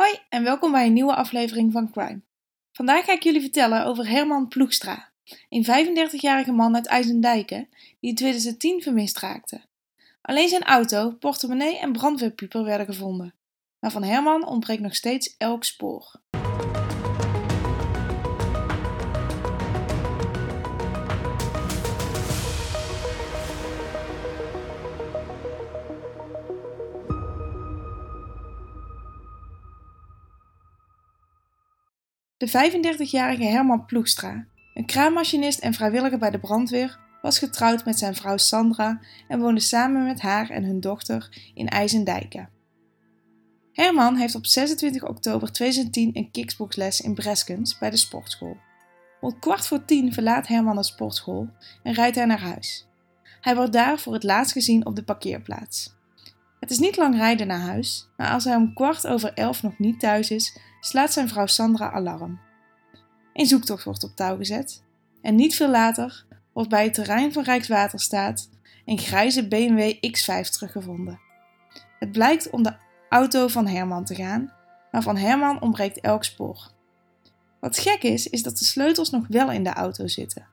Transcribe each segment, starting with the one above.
Hoi en welkom bij een nieuwe aflevering van Crime. Vandaag ga ik jullie vertellen over Herman Ploegstra, een 35-jarige man uit IJsendijken die in 2010 vermist raakte. Alleen zijn auto, portemonnee en brandweerpieper werden gevonden, maar van Herman ontbreekt nog steeds elk spoor. De 35-jarige Herman Ploegstra, een kraammachinist en vrijwilliger bij de brandweer, was getrouwd met zijn vrouw Sandra en woonde samen met haar en hun dochter in IJsendijken. Herman heeft op 26 oktober 2010 een kickboxles in Breskens bij de sportschool. Om kwart voor tien verlaat Herman de sportschool en rijdt hij naar huis. Hij wordt daar voor het laatst gezien op de parkeerplaats. Het is niet lang rijden naar huis, maar als hij om kwart over elf nog niet thuis is, slaat zijn vrouw Sandra alarm. Een zoektocht wordt op touw gezet en niet veel later wordt bij het terrein van Rijkswaterstaat een grijze BMW X5 teruggevonden. Het blijkt om de auto van Herman te gaan, maar van Herman ontbreekt elk spoor. Wat gek is, is dat de sleutels nog wel in de auto zitten.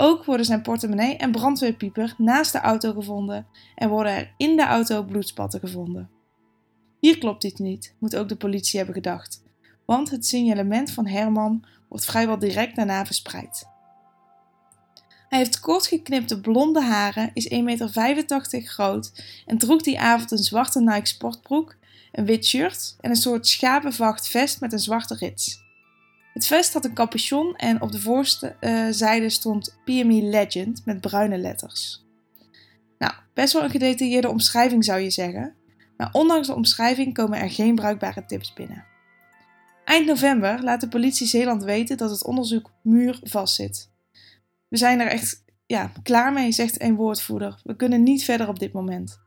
Ook worden zijn portemonnee en brandweerpieper naast de auto gevonden en worden er in de auto bloedspatten gevonden. Hier klopt iets niet, moet ook de politie hebben gedacht, want het signalement van Herman wordt vrijwel direct daarna verspreid. Hij heeft kort geknipte blonde haren, is 1,85 meter groot en droeg die avond een zwarte Nike sportbroek, een wit shirt en een soort schapenvacht vest met een zwarte rits. Het vest had een capuchon en op de voorste uh, zijde stond PME Legend met bruine letters. Nou, best wel een gedetailleerde omschrijving zou je zeggen, maar ondanks de omschrijving komen er geen bruikbare tips binnen. Eind november laat de politie Zeeland weten dat het onderzoek muur vastzit. We zijn er echt ja, klaar mee, zegt een woordvoerder. We kunnen niet verder op dit moment.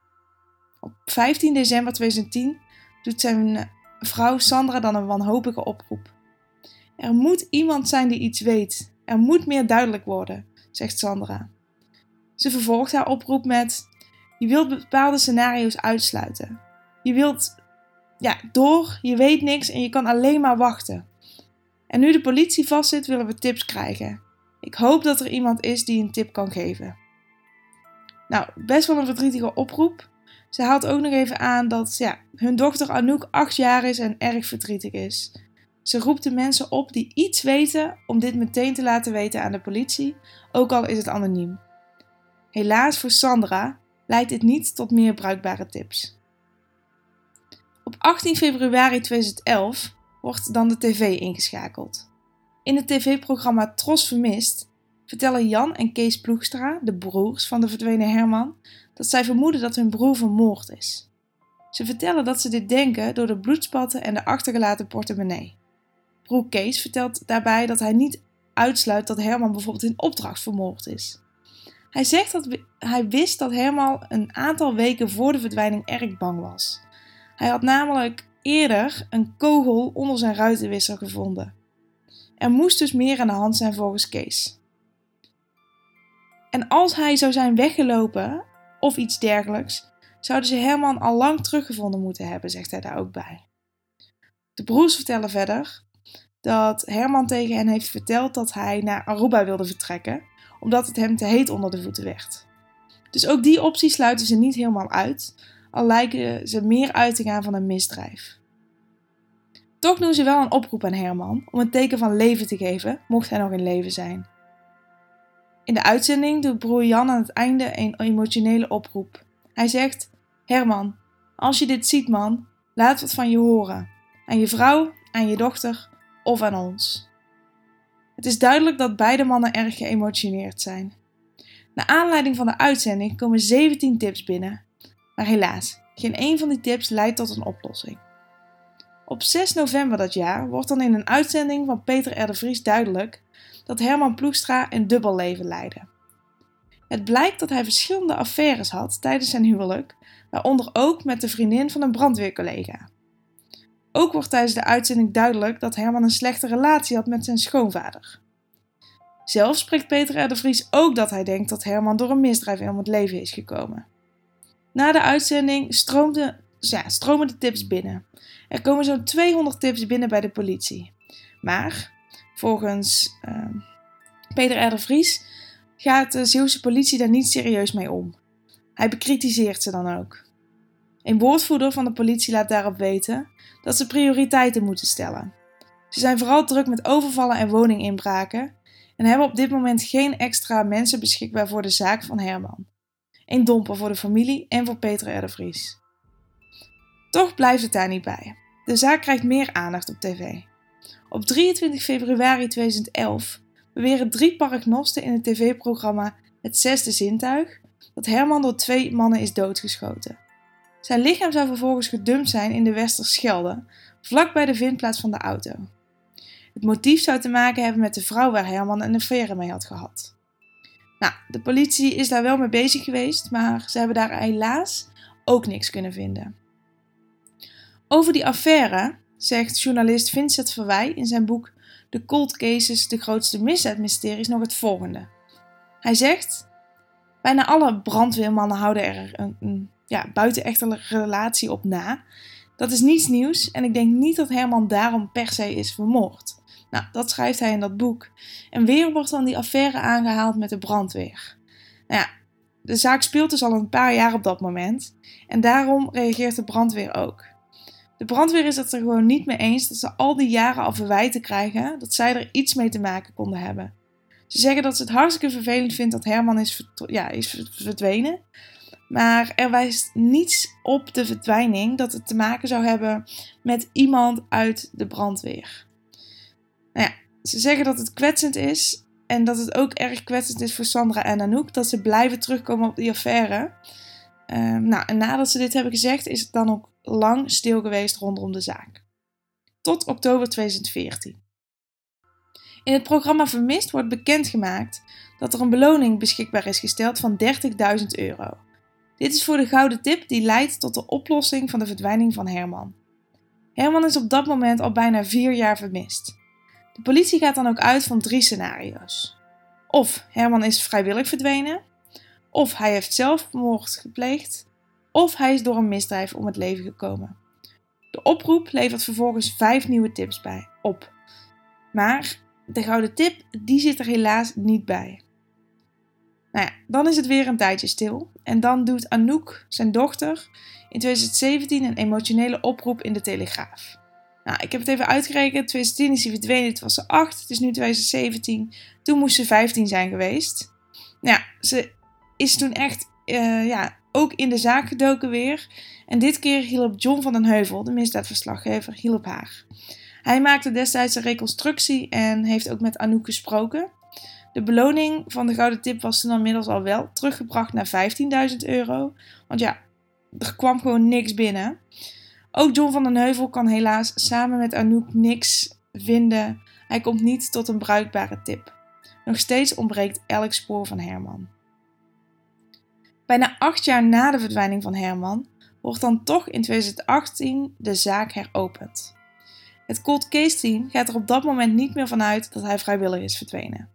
Op 15 december 2010 doet zijn vrouw Sandra dan een wanhopige oproep. Er moet iemand zijn die iets weet. Er moet meer duidelijk worden, zegt Sandra. Ze vervolgt haar oproep met: Je wilt bepaalde scenario's uitsluiten. Je wilt ja, door, je weet niks en je kan alleen maar wachten. En nu de politie vastzit, willen we tips krijgen. Ik hoop dat er iemand is die een tip kan geven. Nou, best wel een verdrietige oproep. Ze haalt ook nog even aan dat ja, hun dochter Anouk acht jaar is en erg verdrietig is. Ze roept de mensen op die iets weten om dit meteen te laten weten aan de politie, ook al is het anoniem. Helaas voor Sandra leidt dit niet tot meer bruikbare tips. Op 18 februari 2011 wordt dan de tv ingeschakeld. In het tv-programma Tros Vermist vertellen Jan en Kees Ploegstra, de broers van de verdwenen Herman, dat zij vermoeden dat hun broer vermoord is. Ze vertellen dat ze dit denken door de bloedspatten en de achtergelaten portemonnee. Broer Kees vertelt daarbij dat hij niet uitsluit dat Herman bijvoorbeeld in opdracht vermoord is. Hij zegt dat hij wist dat Herman een aantal weken voor de verdwijning erg bang was. Hij had namelijk eerder een kogel onder zijn ruitenwisser gevonden. Er moest dus meer aan de hand zijn volgens Kees. En als hij zou zijn weggelopen of iets dergelijks, zouden ze Herman al lang teruggevonden moeten hebben, zegt hij daar ook bij. De broers vertellen verder dat Herman tegen hen heeft verteld dat hij naar Aruba wilde vertrekken, omdat het hem te heet onder de voeten werd. Dus ook die optie sluiten ze niet helemaal uit, al lijken ze meer uit te gaan van een misdrijf. Toch doen ze wel een oproep aan Herman om een teken van leven te geven, mocht hij nog in leven zijn. In de uitzending doet broer Jan aan het einde een emotionele oproep. Hij zegt: Herman, als je dit ziet, man, laat wat van je horen. Aan je vrouw, aan je dochter of aan ons. Het is duidelijk dat beide mannen erg geëmotioneerd zijn. Naar aanleiding van de uitzending komen 17 tips binnen, maar helaas, geen een van die tips leidt tot een oplossing. Op 6 november dat jaar wordt dan in een uitzending van Peter R. de Vries duidelijk dat Herman Ploegstra een dubbel leven leidde. Het blijkt dat hij verschillende affaires had tijdens zijn huwelijk, waaronder ook met de vriendin van een brandweercollega. Ook wordt tijdens de uitzending duidelijk dat Herman een slechte relatie had met zijn schoonvader. Zelf spreekt Peter R. de Vries ook dat hij denkt dat Herman door een misdrijf om het leven is gekomen. Na de uitzending ja, stromen de tips binnen. Er komen zo'n 200 tips binnen bij de politie. Maar volgens uh, Peter R. Vries gaat de Zeeuwse politie daar niet serieus mee om. Hij bekritiseert ze dan ook. Een woordvoerder van de politie laat daarop weten dat ze prioriteiten moeten stellen. Ze zijn vooral druk met overvallen en woninginbraken en hebben op dit moment geen extra mensen beschikbaar voor de zaak van Herman. Een domper voor de familie en voor Peter R. de Vries. Toch blijft het daar niet bij. De zaak krijgt meer aandacht op tv. Op 23 februari 2011 beweren drie paragnosten in het tv-programma Het Zesde Zintuig dat Herman door twee mannen is doodgeschoten. Zijn lichaam zou vervolgens gedumpt zijn in de Westerschelde, vlak bij de vindplaats van de auto. Het motief zou te maken hebben met de vrouw waar Herman een affaire mee had gehad. Nou, de politie is daar wel mee bezig geweest, maar ze hebben daar helaas ook niks kunnen vinden. Over die affaire zegt journalist Vincent Verwij in zijn boek De Cold Cases, de grootste misdaadmysteries nog het volgende. Hij zegt: Bijna alle brandweermannen houden er een, een ja, buitenechtelijke relatie op na. Dat is niets nieuws en ik denk niet dat Herman daarom per se is vermoord. Nou, dat schrijft hij in dat boek. En weer wordt dan die affaire aangehaald met de brandweer. Nou ja, de zaak speelt dus al een paar jaar op dat moment. En daarom reageert de brandweer ook. De brandweer is het er gewoon niet mee eens dat ze al die jaren al verwijten krijgen dat zij er iets mee te maken konden hebben. Ze zeggen dat ze het hartstikke vervelend vindt dat Herman is, ja, is verdwenen. Maar er wijst niets op de verdwijning dat het te maken zou hebben met iemand uit de brandweer. Nou ja, ze zeggen dat het kwetsend is en dat het ook erg kwetsend is voor Sandra en Anouk dat ze blijven terugkomen op die affaire. Ehm, nou, en nadat ze dit hebben gezegd, is het dan ook lang stil geweest rondom de zaak. Tot oktober 2014. In het programma Vermist wordt bekendgemaakt dat er een beloning beschikbaar is gesteld van 30.000 euro. Dit is voor de gouden tip die leidt tot de oplossing van de verdwijning van Herman. Herman is op dat moment al bijna vier jaar vermist. De politie gaat dan ook uit van drie scenario's. Of Herman is vrijwillig verdwenen, of hij heeft zelfmoord gepleegd, of hij is door een misdrijf om het leven gekomen. De oproep levert vervolgens vijf nieuwe tips bij op. Maar de gouden tip, die zit er helaas niet bij. Nou ja, dan is het weer een tijdje stil. En dan doet Anouk, zijn dochter, in 2017 een emotionele oproep in de Telegraaf. Nou, ik heb het even uitgerekend. 2010 is hij verdwenen, het was ze 8. Het is nu 2017. Toen moest ze 15 zijn geweest. Nou ja, ze is toen echt uh, ja, ook in de zaak gedoken weer. En dit keer hielp John van den Heuvel, de misdaadverslaggever, hielp haar. Hij maakte destijds een reconstructie en heeft ook met Anouk gesproken. De beloning van de gouden tip was toen inmiddels al wel teruggebracht naar 15.000 euro. Want ja, er kwam gewoon niks binnen. Ook John van den Heuvel kan helaas samen met Anouk niks vinden. Hij komt niet tot een bruikbare tip. Nog steeds ontbreekt elk spoor van Herman. Bijna acht jaar na de verdwijning van Herman wordt dan toch in 2018 de zaak heropend. Het cold case team gaat er op dat moment niet meer vanuit dat hij vrijwillig is verdwenen.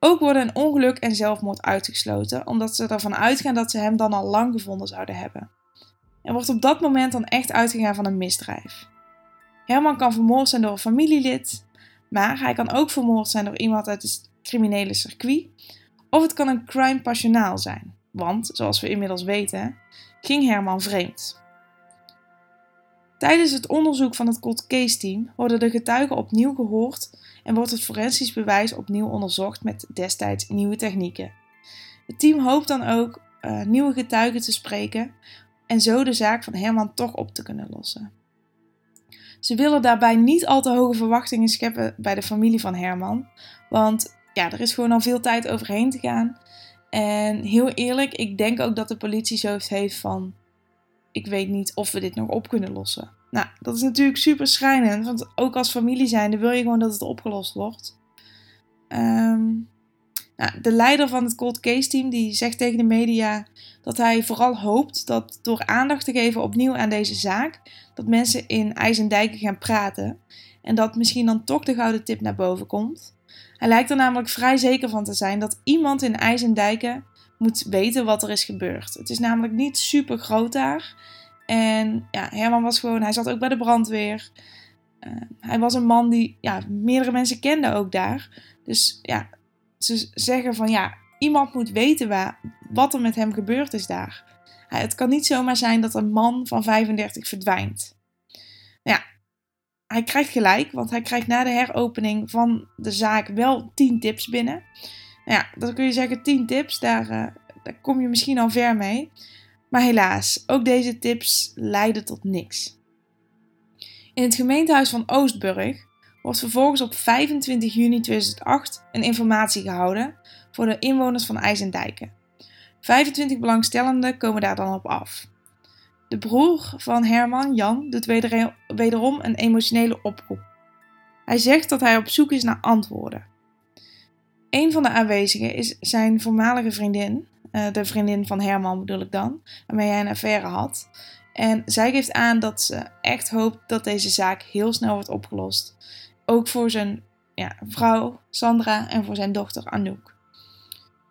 Ook worden een ongeluk en zelfmoord uitgesloten, omdat ze ervan uitgaan dat ze hem dan al lang gevonden zouden hebben. Er wordt op dat moment dan echt uitgegaan van een misdrijf. Herman kan vermoord zijn door een familielid, maar hij kan ook vermoord zijn door iemand uit het criminele circuit, of het kan een crime passionaal zijn, want, zoals we inmiddels weten, ging Herman vreemd. Tijdens het onderzoek van het cold case team worden de getuigen opnieuw gehoord en wordt het forensisch bewijs opnieuw onderzocht met destijds nieuwe technieken. Het team hoopt dan ook uh, nieuwe getuigen te spreken en zo de zaak van Herman toch op te kunnen lossen. Ze willen daarbij niet al te hoge verwachtingen scheppen bij de familie van Herman, want ja, er is gewoon al veel tijd overheen te gaan. En heel eerlijk, ik denk ook dat de politie zo heeft van: ik weet niet of we dit nog op kunnen lossen. Nou, dat is natuurlijk super schrijnend, want ook als familie zijnde wil je gewoon dat het opgelost wordt. Um, nou, de leider van het cold case team die zegt tegen de media dat hij vooral hoopt dat door aandacht te geven opnieuw aan deze zaak, dat mensen in IJsendijken gaan praten en dat misschien dan toch de gouden tip naar boven komt. Hij lijkt er namelijk vrij zeker van te zijn dat iemand in IJsendijken moet weten wat er is gebeurd. Het is namelijk niet super groot daar En ja, Herman was gewoon, hij zat ook bij de brandweer. Uh, hij was een man die ja, meerdere mensen kenden ook daar. Dus ja, ze zeggen van ja, iemand moet weten waar, wat er met hem gebeurd is daar. Het kan niet zomaar zijn dat een man van 35 verdwijnt. Ja, hij krijgt gelijk, want hij krijgt na de heropening van de zaak wel 10 tips binnen. Nou ja, dan kun je zeggen 10 tips, daar, uh, daar kom je misschien al ver mee. Maar helaas, ook deze tips leiden tot niks. In het gemeentehuis van Oostburg wordt vervolgens op 25 juni 2008 een informatie gehouden voor de inwoners van IJsendijken. 25 belangstellenden komen daar dan op af. De broer van Herman, Jan, doet wederom een emotionele oproep. Hij zegt dat hij op zoek is naar antwoorden. Een van de aanwezigen is zijn voormalige vriendin, eh, de vriendin van Herman bedoel ik dan, waarmee hij een affaire had. En zij geeft aan dat ze echt hoopt dat deze zaak heel snel wordt opgelost. Ook voor zijn ja, vrouw Sandra en voor zijn dochter Anouk.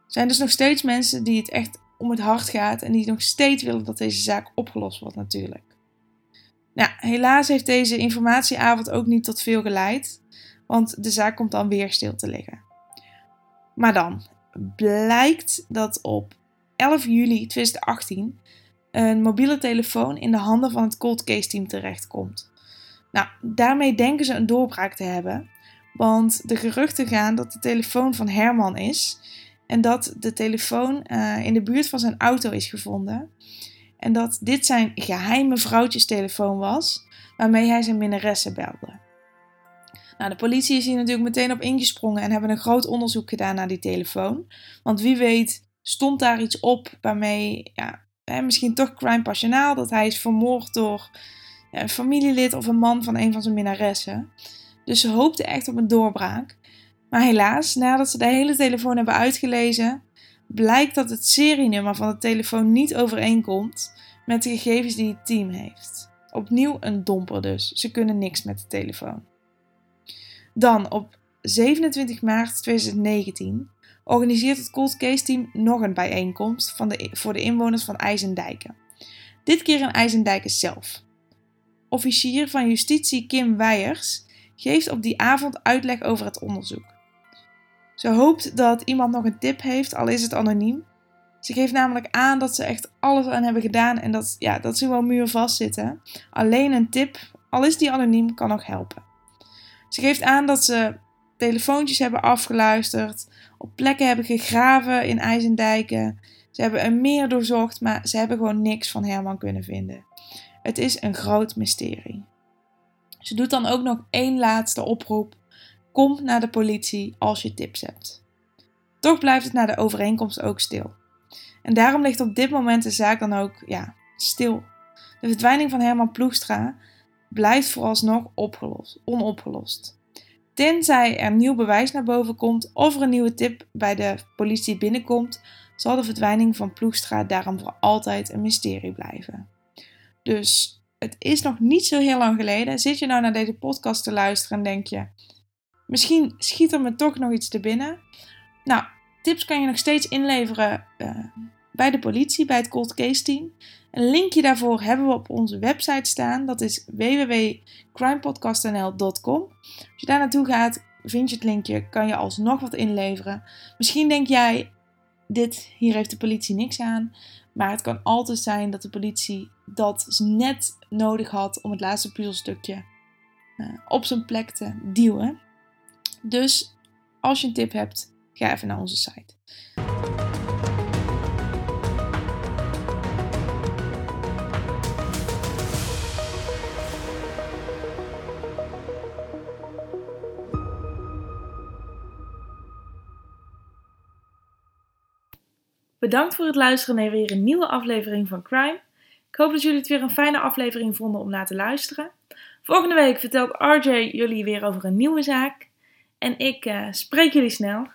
Er zijn dus nog steeds mensen die het echt om het hart gaat en die nog steeds willen dat deze zaak opgelost wordt natuurlijk. Nou, helaas heeft deze informatieavond ook niet tot veel geleid, want de zaak komt dan weer stil te liggen. Maar dan blijkt dat op 11 juli 2018 een mobiele telefoon in de handen van het cold case team terechtkomt. Nou, daarmee denken ze een doorbraak te hebben, want de geruchten gaan dat de telefoon van Herman is en dat de telefoon uh, in de buurt van zijn auto is gevonden. En dat dit zijn geheime vrouwtjestelefoon was, waarmee hij zijn minnaressen belde. Nou, de politie is hier natuurlijk meteen op ingesprongen en hebben een groot onderzoek gedaan naar die telefoon. Want wie weet stond daar iets op waarmee, ja, misschien toch crime passionaal, dat hij is vermoord door een familielid of een man van een van zijn minnaressen. Dus ze hoopten echt op een doorbraak. Maar helaas, nadat ze de hele telefoon hebben uitgelezen, blijkt dat het serienummer van de telefoon niet overeenkomt met de gegevens die het team heeft. Opnieuw een domper dus. Ze kunnen niks met de telefoon. Dan op 27 maart 2019 organiseert het Cold Case Team nog een bijeenkomst van de, voor de inwoners van IJsendijken. Dit keer in IJsendijken zelf. Officier van Justitie Kim Weijers geeft op die avond uitleg over het onderzoek. Ze hoopt dat iemand nog een tip heeft, al is het anoniem. Ze geeft namelijk aan dat ze echt alles aan hebben gedaan en dat, ja, dat ze gewoon muurvast zitten. Alleen een tip, al is die anoniem, kan nog helpen. Ze geeft aan dat ze telefoontjes hebben afgeluisterd, op plekken hebben gegraven in IJzendijken. Ze hebben een meer doorzocht, maar ze hebben gewoon niks van Herman kunnen vinden. Het is een groot mysterie. Ze doet dan ook nog één laatste oproep Kom naar de politie als je tips hebt. Toch blijft het na de overeenkomst ook stil. En daarom ligt op dit moment de zaak dan ook ja, stil. De verdwijning van Herman Ploegstra blijft vooralsnog opgelost, onopgelost. Tenzij er nieuw bewijs naar boven komt of er een nieuwe tip bij de politie binnenkomt, zal de verdwijning van Ploegstra daarom voor altijd een mysterie blijven. Dus het is nog niet zo heel lang geleden. Zit je nou naar deze podcast te luisteren en denk je: Misschien schiet er me toch nog iets te binnen. Nou, tips kan je nog steeds inleveren uh, bij de politie, bij het cold case team. Een linkje daarvoor hebben we op onze website staan. Dat is www.crimepodcastnl.com. Als je daar naartoe gaat, vind je het linkje, kan je alsnog wat inleveren. Misschien denk jij, dit, hier heeft de politie niks aan. Maar het kan altijd zijn dat de politie dat net nodig had om het laatste puzzelstukje uh, op zijn plek te duwen. Dus als je een tip hebt, ga even naar onze site. Bedankt voor het luisteren naar weer een nieuwe aflevering van Crime. Ik hoop dat jullie het weer een fijne aflevering vonden om naar te luisteren. Volgende week vertelt RJ jullie weer over een nieuwe zaak. En ik uh, spreek jullie snel.